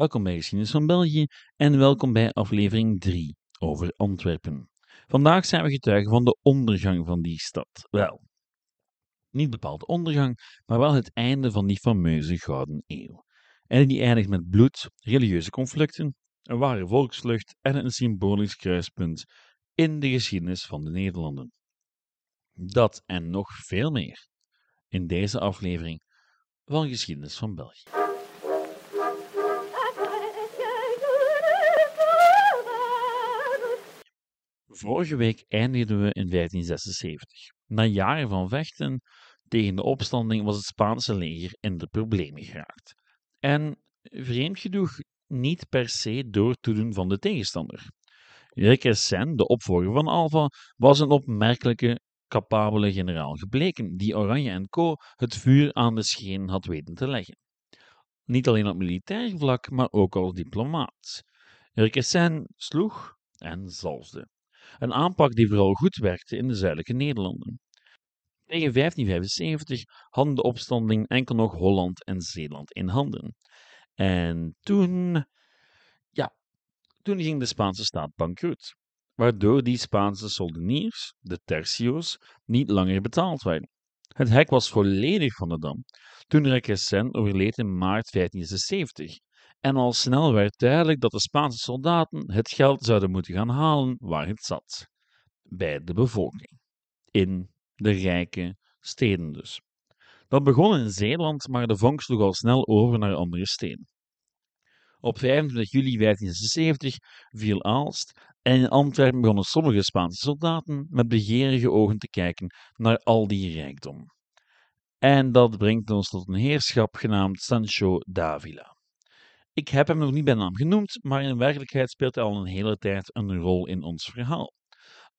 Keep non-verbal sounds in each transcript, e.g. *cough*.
Welkom bij Geschiedenis van België en welkom bij aflevering 3 over Antwerpen. Vandaag zijn we getuigen van de ondergang van die stad. Wel, niet bepaald de ondergang, maar wel het einde van die fameuze Gouden Eeuw. En die eindigt met bloed, religieuze conflicten, een ware volksvlucht en een symbolisch kruispunt in de geschiedenis van de Nederlanden. Dat en nog veel meer in deze aflevering van Geschiedenis van België. Vorige week eindigden we in 1576. Na jaren van vechten tegen de opstanding was het Spaanse leger in de problemen geraakt. En vreemd genoeg niet per se door toedoen van de tegenstander. Requesens, de opvolger van Alva, was een opmerkelijke, capabele generaal gebleken, die Oranje en Co. het vuur aan de scheen had weten te leggen. Niet alleen op militair vlak, maar ook als diplomaat. Requesens sloeg en zalfde. Een aanpak die vooral goed werkte in de zuidelijke Nederlanden. Tegen 1575 hadden de opstanding enkel nog Holland en Zeeland in handen. En toen, ja, toen ging de Spaanse staat bankroet, waardoor die Spaanse soldeniers, de tercio's, niet langer betaald werden. Het hek was volledig van de dam toen Requesens overleed in maart 1576 en al snel werd duidelijk dat de Spaanse soldaten het geld zouden moeten gaan halen waar het zat: bij de bevolking. In de rijke steden dus. Dat begon in Zeeland, maar de vonk sloeg al snel over naar andere steden. Op 25 juli 1576 viel Aalst en in Antwerpen begonnen sommige Spaanse soldaten met begeerige ogen te kijken naar al die rijkdom. En dat brengt ons tot een heerschap genaamd Sancho d'Avila. Ik heb hem nog niet bij naam genoemd, maar in werkelijkheid speelt hij al een hele tijd een rol in ons verhaal.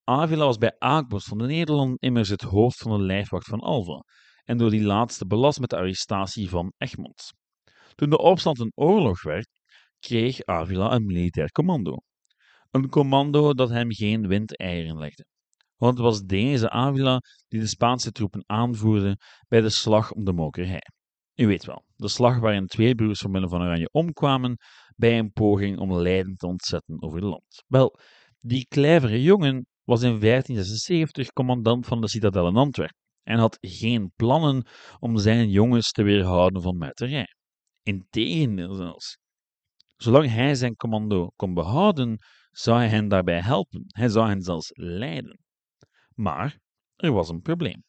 Avila was bij aankomst van de Nederlanden immers het hoofd van de lijfwacht van Alva en door die laatste belast met de arrestatie van Egmond. Toen de opstand een oorlog werd, kreeg Avila een militair commando. Een commando dat hem geen windeieren legde. Want het was deze Avila die de Spaanse troepen aanvoerde bij de slag om de Mokerhei. U weet wel, de slag waarin twee broers van Willem van Oranje omkwamen bij een poging om Leiden te ontzetten over het land. Wel, die klevere jongen was in 1576 commandant van de citadel in Antwerpen en had geen plannen om zijn jongens te weerhouden van muiterij. Integendeel zelfs. Zolang hij zijn commando kon behouden, zou hij hen daarbij helpen. Hij zou hen zelfs leiden. Maar er was een probleem.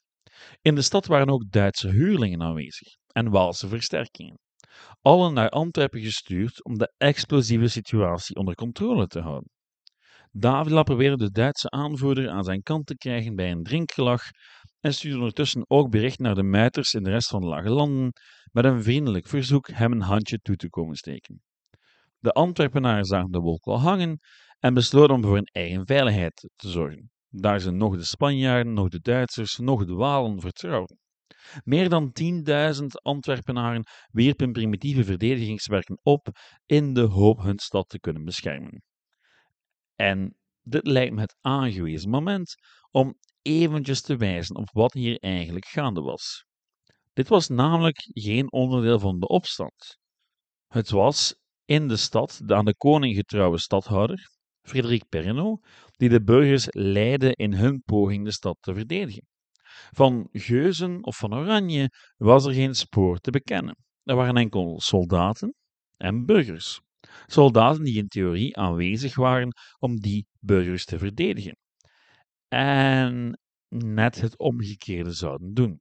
In de stad waren ook Duitse huurlingen aanwezig en Waalse versterkingen, allen naar Antwerpen gestuurd om de explosieve situatie onder controle te houden. Davila probeerde de Duitse aanvoerder aan zijn kant te krijgen bij een drinkgelag en stuurde ondertussen ook bericht naar de muiters in de rest van de Lage Landen met een vriendelijk verzoek hem een handje toe te komen steken. De Antwerpenaren zagen de wolk al hangen en besloten om voor hun eigen veiligheid te zorgen, daar ze nog de Spanjaarden, nog de Duitsers, nog de Walen vertrouwden. Meer dan 10.000 Antwerpenaren wierpen primitieve verdedigingswerken op in de hoop hun stad te kunnen beschermen. En dit lijkt me het aangewezen moment om eventjes te wijzen op wat hier eigenlijk gaande was. Dit was namelijk geen onderdeel van de opstand. Het was in de stad de aan de koning getrouwe stadhouder, Frederik Perrenot, die de burgers leidde in hun poging de stad te verdedigen. Van Geuzen of van Oranje was er geen spoor te bekennen. Er waren enkel soldaten en burgers. Soldaten die in theorie aanwezig waren om die burgers te verdedigen. En net het omgekeerde zouden doen,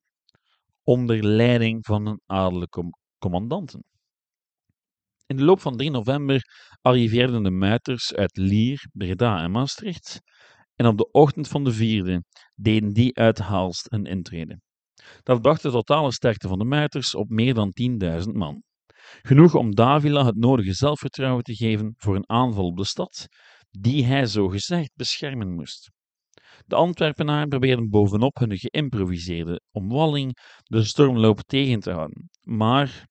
onder leiding van een adellijke commandanten. In de loop van 3 november arriveerden de muiters uit Lier, Breda en Maastricht, en op de ochtend van de vierde deden die uit Haalst een intrede. Dat bracht de totale sterkte van de muiters op meer dan 10.000 man. Genoeg om Davila het nodige zelfvertrouwen te geven voor een aanval op de stad, die hij zogezegd beschermen moest. De Antwerpenaren probeerden bovenop hun geïmproviseerde omwalling de stormloop tegen te houden, maar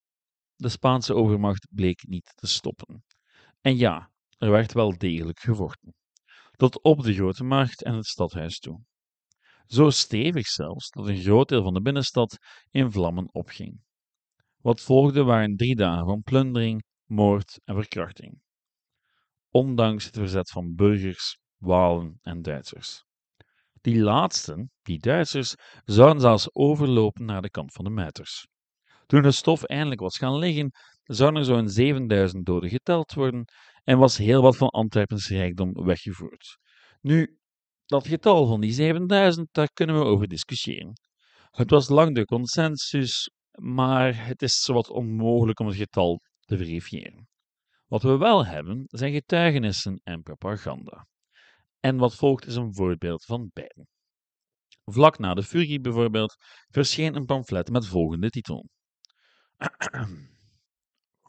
de Spaanse overmacht bleek niet te stoppen. En ja, er werd wel degelijk gevochten, tot op de grote markt en het stadhuis toe. Zo stevig zelfs dat een groot deel van de binnenstad in vlammen opging. Wat volgde waren drie dagen van plundering, moord en verkrachting. Ondanks het verzet van burgers, Walen en Duitsers. Die laatsten, die Duitsers, zouden zelfs overlopen naar de kant van de muiters. Toen de stof eindelijk was gaan liggen, zouden er zo'n 7000 doden geteld worden en was heel wat van Antwerpens rijkdom weggevoerd. Nu, dat getal van die 7000, daar kunnen we over discussiëren. Het was lang de consensus, maar het is zowat onmogelijk om het getal te verifiëren. Wat we wel hebben, zijn getuigenissen en propaganda. En wat volgt is een voorbeeld van beiden. Vlak na de furie bijvoorbeeld verscheen een pamflet met volgende titel. *clears throat*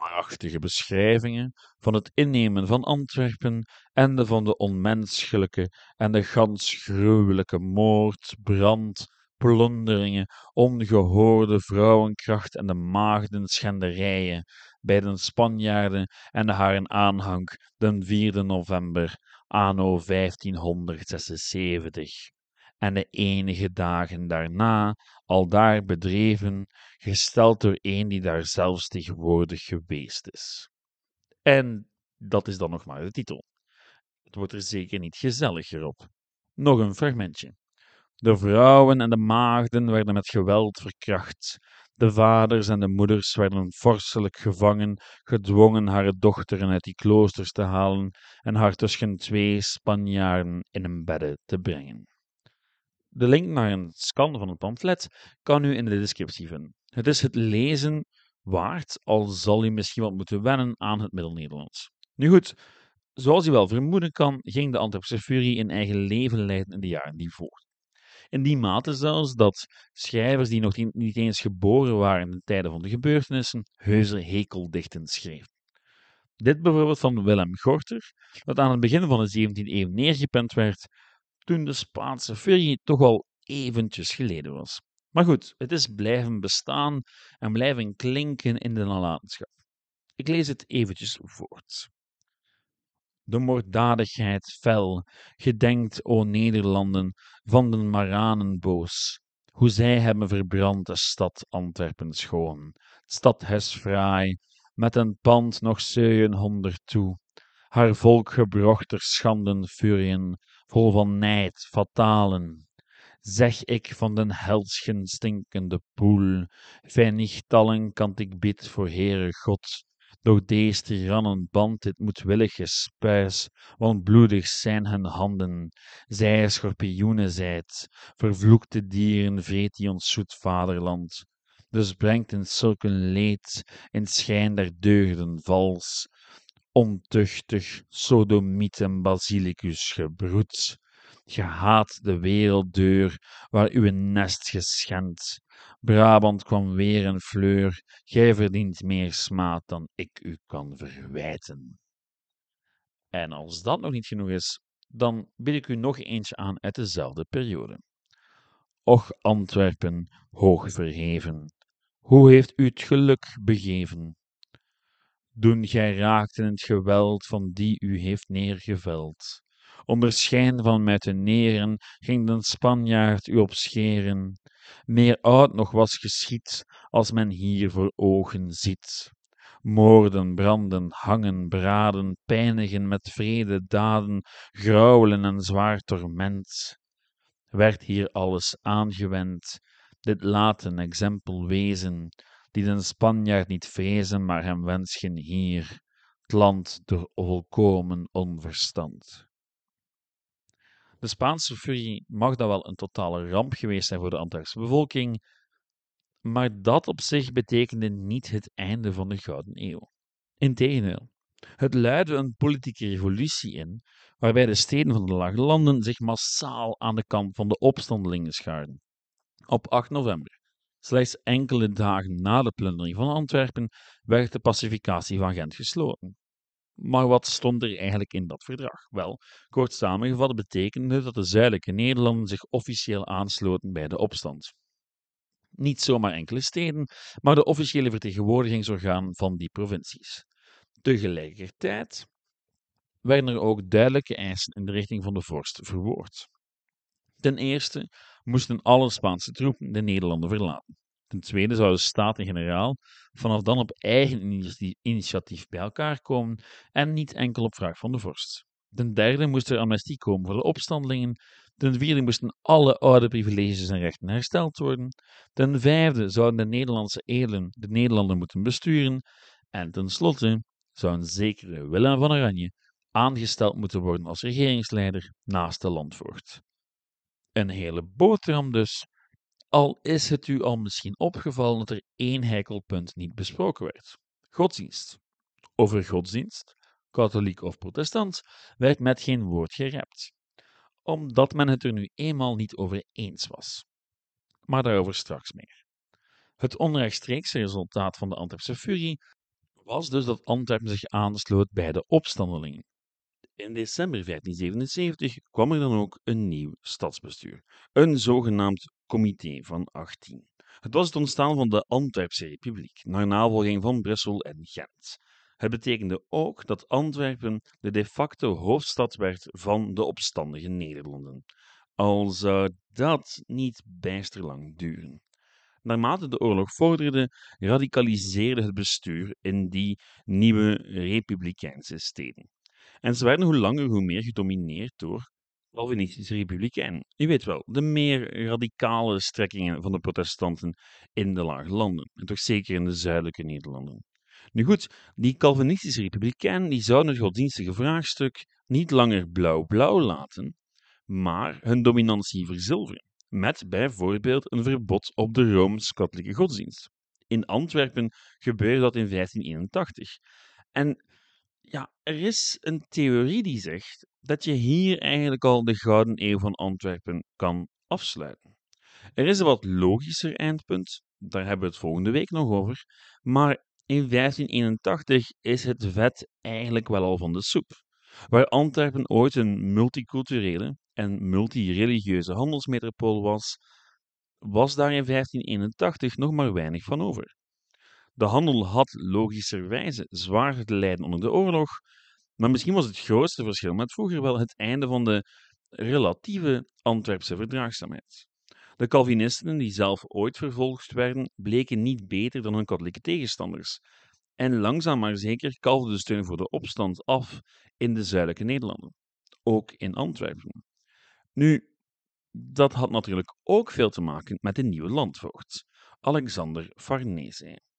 Prachtige beschrijvingen van het innemen van Antwerpen en de van de onmenselijke en de gans gruwelijke moord, brand, plunderingen, ongehoorde vrouwenkracht en de maagdenschenderijen bij de Spanjaarden en haren aanhang den 4 november anno 1576 en de enige dagen daarna aldaar bedreven, gesteld door een die daar zelfs tegenwoordig geweest is. En dat is dan nog maar de titel. Het wordt er zeker niet gezelliger op. Nog een fragmentje. De vrouwen en de maagden werden met geweld verkracht. De vaders en de moeders werden vorstelijk gevangen, gedwongen haar dochteren uit die kloosters te halen en haar tussen twee Spanjaarden in een bedde te brengen. De link naar een scan van het pamflet kan u in de descriptie vinden. Het is het lezen waard, al zal u misschien wat moeten wennen aan het Middel-Nederlands. Nu goed, zoals u wel vermoeden kan, ging de Antwerpse furie een eigen leven leiden in de jaren die volgden. In die mate zelfs dat schrijvers die nog niet eens geboren waren in de tijden van de gebeurtenissen, heuse hekeldichten schreven. Dit bijvoorbeeld van Willem Gorter, dat aan het begin van de 17e eeuw neergepend werd, toen de Spaanse furie toch al eventjes geleden was. Maar goed, het is blijven bestaan en blijven klinken in de nalatenschap. Ik lees het eventjes voort. De moorddadigheid fel, gedenkt, o Nederlanden, van den Maranen boos, hoe zij hebben verbrand de stad Antwerpen schoon, stadhuis fraai, met een pand nog honderd toe, haar volk gebrochter schanden furien, vol van nijd, fatalen. Zeg ik van den helschen stinkende poel, vijnichtallen kan ik bid voor Heere God, doch dees tirannen band dit moedwillige spuis, want bloedig zijn hun handen, zij schorpioenen zijt, vervloekte dieren vreet die ons zoet vaderland. Dus brengt in zulken leed, in schijn der deugden vals, ontuchtig sodomiet en basilicus gebroed. Ge haat de werelddeur waar uw nest geschendt. Brabant kwam weer in fleur, gij verdient meer smaad dan ik u kan verwijten. En als dat nog niet genoeg is, dan bied ik u nog eentje aan uit dezelfde periode. Och Antwerpen, hoog verheven, hoe heeft u het geluk begeven? Doen gij raakt in het geweld van die u heeft neergeveld. Onder schijn van muiteneren ging den Spanjaard u op scheren. Meer oud nog was geschied, als men hier voor ogen ziet. Moorden, branden, hangen, braden, pijnigen met vrede daden, grauwelen en zwaar torment. Werd hier alles aangewend, dit laat een exempel wezen, die den Spanjaard niet vrezen, maar hem wenschen hier, t land door volkomen onverstand. De Spaanse furie mag dan wel een totale ramp geweest zijn voor de Antwerpse bevolking, maar dat op zich betekende niet het einde van de Gouden Eeuw. Integendeel, het luidde een politieke revolutie in, waarbij de steden van de Lage Landen zich massaal aan de kant van de opstandelingen schaarden. Op 8 november Slechts enkele dagen na de plundering van Antwerpen werd de pacificatie van Gent gesloten. Maar wat stond er eigenlijk in dat verdrag? Wel, kort samengevat betekende dat de zuidelijke Nederlanden zich officieel aansloten bij de opstand. Niet zomaar enkele steden, maar de officiële vertegenwoordigingsorgaan van die provincies. Tegelijkertijd werden er ook duidelijke eisen in de richting van de vorst verwoord. Ten eerste moesten alle Spaanse troepen de Nederlanden verlaten. Ten tweede zouden Staten-Generaal vanaf dan op eigen initiatief bij elkaar komen en niet enkel op vraag van de vorst. Ten derde moest er amnestie komen voor de opstandelingen. Ten vierde moesten alle oude privileges en rechten hersteld worden. Ten vijfde zouden de Nederlandse edelen de Nederlanden moeten besturen. En tenslotte zou een zekere Willem van Oranje aangesteld moeten worden als regeringsleider naast de landvoogd. Een hele boterham dus, al is het u al misschien opgevallen dat er één heikel punt niet besproken werd: godsdienst. Over godsdienst, katholiek of protestant, werd met geen woord gerept, omdat men het er nu eenmaal niet over eens was. Maar daarover straks meer. Het onrechtstreekse resultaat van de Antwerpse furie was dus dat Antwerpen zich aansloot bij de opstandelingen. In december 1577 kwam er dan ook een nieuw stadsbestuur, een zogenaamd Comité van 18. Het was het ontstaan van de Antwerpse Republiek, naar navolging van Brussel en Gent. Het betekende ook dat Antwerpen de de facto hoofdstad werd van de opstandige Nederlanden. Al zou dat niet bijster lang duren. Naarmate de oorlog vorderde, radicaliseerde het bestuur in die nieuwe republikeinse steden. En ze werden hoe langer hoe meer gedomineerd door Calvinistische republikeinen. Je weet wel, de meer radicale strekkingen van de protestanten in de lage landen, en toch zeker in de zuidelijke Nederlanden. Nu goed, die Calvinistische republikeinen die zouden het godsdienstige vraagstuk niet langer blauw-blauw laten, maar hun dominantie verzilveren, met bijvoorbeeld een verbod op de Rooms-Katholieke godsdienst. In Antwerpen gebeurde dat in 1581. En ja, er is een theorie die zegt dat je hier eigenlijk al de Gouden Eeuw van Antwerpen kan afsluiten. Er is een wat logischer eindpunt, daar hebben we het volgende week nog over, maar in 1581 is het vet eigenlijk wel al van de soep. Waar Antwerpen ooit een multiculturele en multireligieuze handelsmetropool was, was daar in 1581 nog maar weinig van over. De handel had logischerwijze zwaar te lijden onder de oorlog, maar misschien was het grootste verschil met vroeger wel het einde van de relatieve Antwerpse verdraagzaamheid. De Calvinisten, die zelf ooit vervolgd werden, bleken niet beter dan hun katholieke tegenstanders. En langzaam maar zeker kalfde de steun voor de opstand af in de zuidelijke Nederlanden, ook in Antwerpen. Nu, dat had natuurlijk ook veel te maken met de nieuwe landvoogd, Alexander Farnese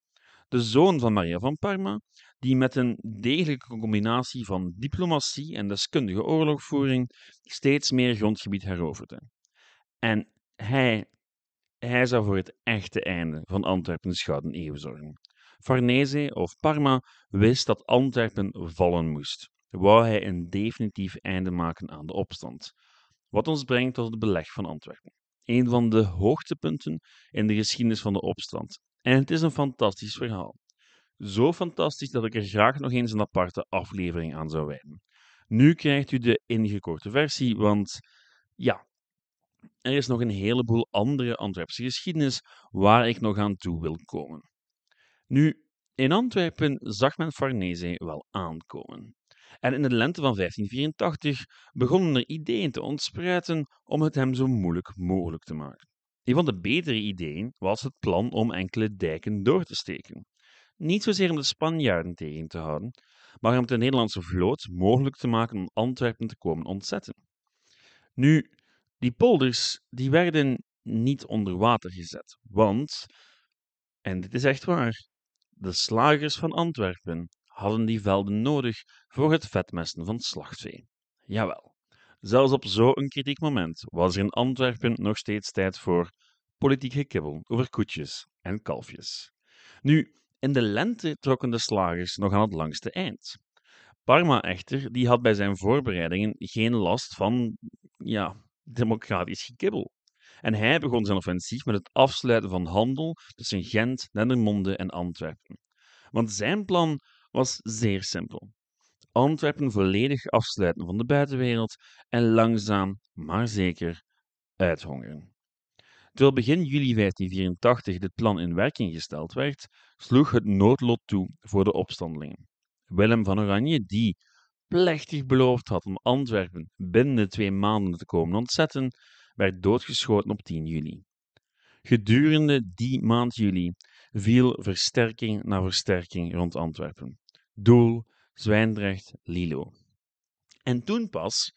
de zoon van Maria van Parma, die met een degelijke combinatie van diplomatie en deskundige oorlogvoering steeds meer grondgebied heroverde. En hij, hij zou voor het echte einde van Antwerpens Gouden Eeuw zorgen. Farnese of Parma wist dat Antwerpen vallen moest. Wou hij een definitief einde maken aan de opstand. Wat ons brengt tot het beleg van Antwerpen. Een van de hoogtepunten in de geschiedenis van de opstand en het is een fantastisch verhaal. Zo fantastisch dat ik er graag nog eens een aparte aflevering aan zou wijden. Nu krijgt u de ingekorte versie, want ja, er is nog een heleboel andere Antwerpse geschiedenis waar ik nog aan toe wil komen. Nu, in Antwerpen zag men Farnese wel aankomen. En in de lente van 1584 begonnen er ideeën te ontspruiten om het hem zo moeilijk mogelijk te maken. Een van de betere ideeën was het plan om enkele dijken door te steken. Niet zozeer om de Spanjaarden tegen te houden, maar om de Nederlandse vloot mogelijk te maken om Antwerpen te komen ontzetten. Nu, die polders die werden niet onder water gezet, want, en dit is echt waar, de slagers van Antwerpen hadden die velden nodig voor het vetmesten van slachtvee. Jawel. Zelfs op zo'n kritiek moment was er in Antwerpen nog steeds tijd voor politiek gekibbel over koetjes en kalfjes. Nu, in de lente trokken de slagers nog aan het langste eind. Parma echter, die had bij zijn voorbereidingen geen last van, ja, democratisch gekibbel. En hij begon zijn offensief met het afsluiten van handel tussen Gent, Dendermonde en Antwerpen. Want zijn plan was zeer simpel. Antwerpen volledig afsluiten van de buitenwereld en langzaam, maar zeker uithongeren. Terwijl begin juli 1584 dit plan in werking gesteld werd, sloeg het noodlot toe voor de opstandelingen. Willem van Oranje, die plechtig beloofd had om Antwerpen binnen twee maanden te komen ontzetten, werd doodgeschoten op 10 juli. Gedurende die maand juli viel versterking na versterking rond Antwerpen. Doel, Zwijndrecht, Lilo. En toen pas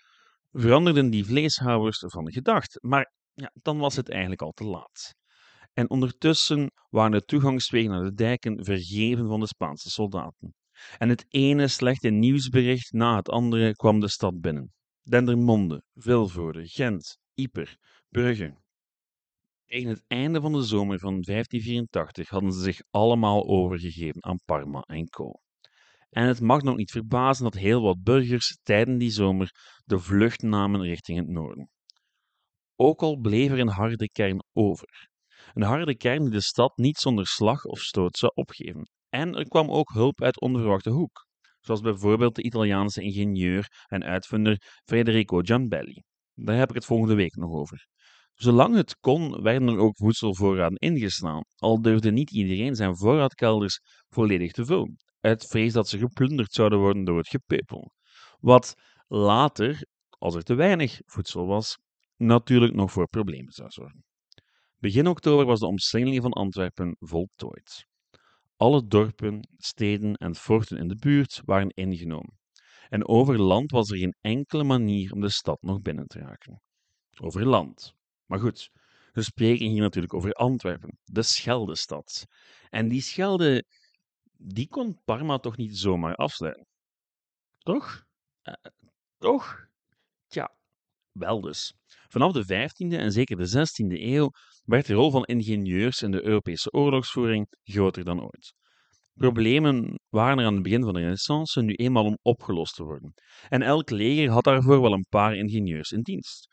veranderden die vleeshouwers van gedacht, maar ja, dan was het eigenlijk al te laat. En ondertussen waren de toegangswegen naar de dijken vergeven van de Spaanse soldaten. En het ene slechte nieuwsbericht na het andere kwam de stad binnen. Dendermonde, Vilvoorde, Gent, Ieper, Brugge. Tegen het einde van de zomer van 1584 hadden ze zich allemaal overgegeven aan Parma en Co. En het mag nog niet verbazen dat heel wat burgers tijdens die zomer de vlucht namen richting het noorden. Ook al bleef er een harde kern over. Een harde kern die de stad niet zonder slag of stoot zou opgeven. En er kwam ook hulp uit onverwachte hoek, zoals bijvoorbeeld de Italiaanse ingenieur en uitvinder Federico Giambelli. Daar heb ik het volgende week nog over. Zolang het kon, werden er ook voedselvoorraden ingeslaan, al durfde niet iedereen zijn voorraadkelders volledig te vullen, uit vrees dat ze geplunderd zouden worden door het gepeupel. Wat later, als er te weinig voedsel was, natuurlijk nog voor problemen zou zorgen. Begin oktober was de omsingeling van Antwerpen voltooid. Alle dorpen, steden en forten in de buurt waren ingenomen. En over land was er geen enkele manier om de stad nog binnen te raken. Over land. Maar goed, we spreken hier natuurlijk over Antwerpen, de Scheldestad. En die Schelde, die kon Parma toch niet zomaar afsluiten? Toch? Uh, toch? Tja, wel dus. Vanaf de 15e en zeker de 16e eeuw werd de rol van ingenieurs in de Europese oorlogsvoering groter dan ooit. Problemen waren er aan het begin van de Renaissance nu eenmaal om opgelost te worden. En elk leger had daarvoor wel een paar ingenieurs in dienst.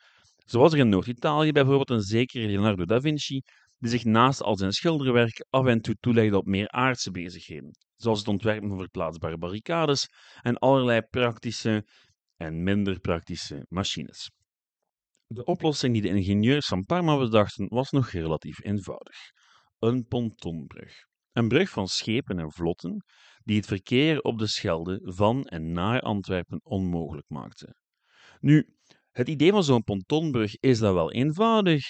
Zo was er in Noord-Italië bijvoorbeeld een zekere Leonardo da Vinci, die zich naast al zijn schilderwerk af en toe toelegde op meer aardse bezigheden, zoals het ontwerpen van verplaatsbare barricades en allerlei praktische en minder praktische machines. De oplossing die de ingenieurs van Parma bedachten was nog relatief eenvoudig: een pontonbrug. Een brug van schepen en vlotten die het verkeer op de Schelde van en naar Antwerpen onmogelijk maakte. Nu, het idee van zo'n pontonbrug is dat wel eenvoudig.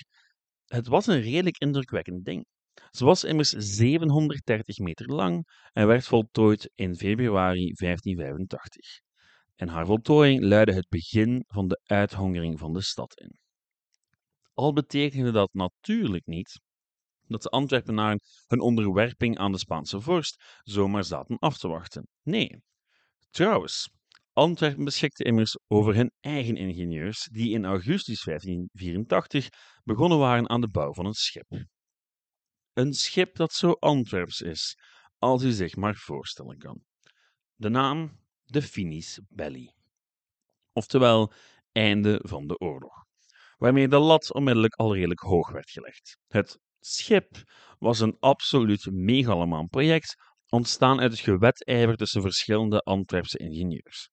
Het was een redelijk indrukwekkend ding. Ze was immers 730 meter lang en werd voltooid in februari 1585 en haar voltooiing luidde het begin van de uithongering van de stad in. Al betekende dat natuurlijk niet dat de Antwerpenaren hun onderwerping aan de Spaanse vorst zomaar zaten af te wachten. Nee. Trouwens, Antwerpen beschikte immers over hun eigen ingenieurs, die in augustus 1584 begonnen waren aan de bouw van een schip. Een schip dat zo Antwerps is, als u zich maar voorstellen kan. De naam de Finis Belli. Oftewel, einde van de oorlog. Waarmee de lat onmiddellijk al redelijk hoog werd gelegd. Het schip was een absoluut megalomaan project, ontstaan uit het gewetijver tussen verschillende Antwerpse ingenieurs.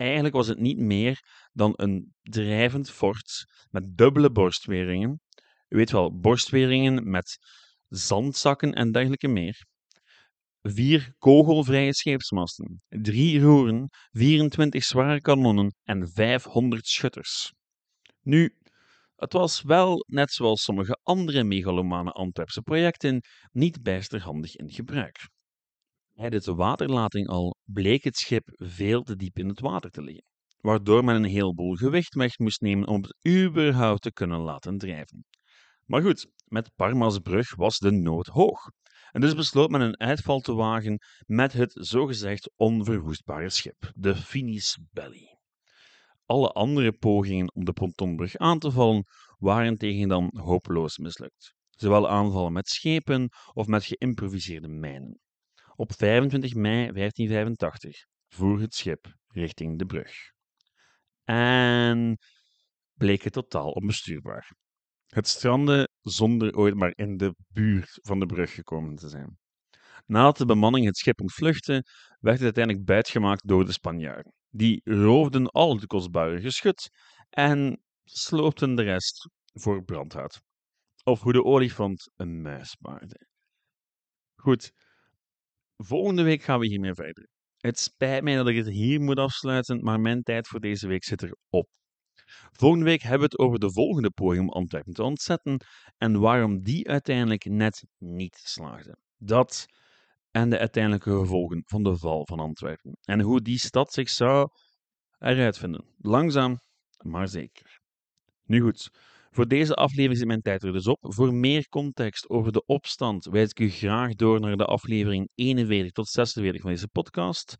Eigenlijk was het niet meer dan een drijvend fort met dubbele borstweringen. U weet wel, borstweringen met zandzakken en dergelijke meer vier kogelvrije scheepsmasten, drie roeren, 24 zware kanonnen en 500 schutters. Nu, het was wel, net zoals sommige andere megalomane Antwerpse projecten, niet bijster handig in gebruik. Tijdens de waterlating al bleek het schip veel te diep in het water te liggen, waardoor men een heleboel gewicht weg moest nemen om het überhaupt te kunnen laten drijven. Maar goed, met Parma's brug was de nood hoog en dus besloot men een uitval te wagen met het zogezegd onverwoestbare schip, de Finis Belli. Alle andere pogingen om de pontonbrug aan te vallen waren tegen dan hopeloos mislukt, zowel aanvallen met schepen of met geïmproviseerde mijnen. Op 25 mei 1585 voer het schip richting de brug. En bleek het totaal onbestuurbaar. Het strandde zonder ooit maar in de buurt van de brug gekomen te zijn. Nadat de bemanning het schip ontvluchtte, werd het uiteindelijk buitgemaakt door de Spanjaarden. Die roofden al het kostbare geschut en sloopten de rest voor brandhout. Of hoe de olifant een muis paarde. Goed, volgende week gaan we hiermee verder. Het spijt mij dat ik het hier moet afsluiten, maar mijn tijd voor deze week zit erop. Volgende week hebben we het over de volgende poging om Antwerpen te ontzetten en waarom die uiteindelijk net niet slaagde. Dat en de uiteindelijke gevolgen van de val van Antwerpen. En hoe die stad zich zou eruit vinden. Langzaam, maar zeker. Nu goed, voor deze aflevering zit mijn tijd er dus op. Voor meer context over de opstand wijs ik u graag door naar de aflevering 41 tot 46 van deze podcast.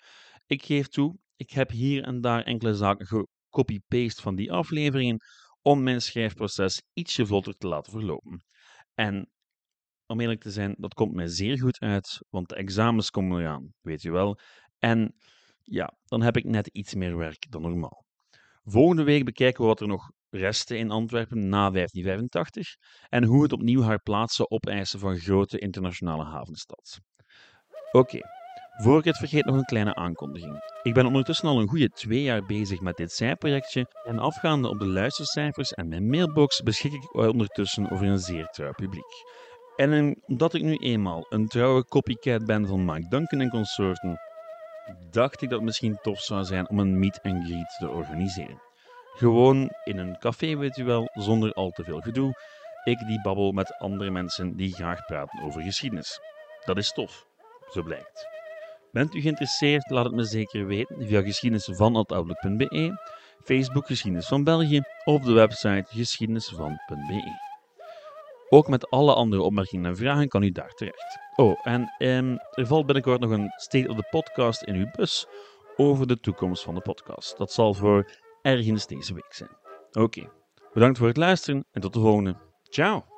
Ik geef toe, ik heb hier en daar enkele zaken gecopy-paste van die afleveringen om mijn schrijfproces ietsje vlotter te laten verlopen. En om eerlijk te zijn, dat komt mij zeer goed uit, want de examens komen eraan, weet je wel. En ja, dan heb ik net iets meer werk dan normaal. Volgende week bekijken we wat er nog restte in Antwerpen na 1585 en hoe het opnieuw haar plaats zou opeisen van grote internationale havenstad. Oké, voor ik het vergeet nog een kleine aankondiging. Ik ben ondertussen al een goede twee jaar bezig met dit zijprojectje en afgaande op de luistercijfers en mijn mailbox beschik ik ondertussen over een zeer trouw publiek. En omdat ik nu eenmaal een trouwe copycat ben van Mike Duncan en consorten, dacht ik dat het misschien tof zou zijn om een meet and greet te organiseren. Gewoon in een café, weet u wel, zonder al te veel gedoe. Ik die babbel met andere mensen die graag praten over geschiedenis. Dat is tof, zo blijkt. Bent u geïnteresseerd? Laat het me zeker weten via geschiedenisvan.outlook.be, Facebook Geschiedenis van België of de website geschiedenisvan.be. Ook met alle andere opmerkingen en vragen kan u daar terecht. Oh, en ehm, er valt binnenkort nog een State of the Podcast in uw bus over de toekomst van de podcast. Dat zal voor ergens deze week zijn. Oké, bedankt voor het luisteren en tot de volgende. Ciao!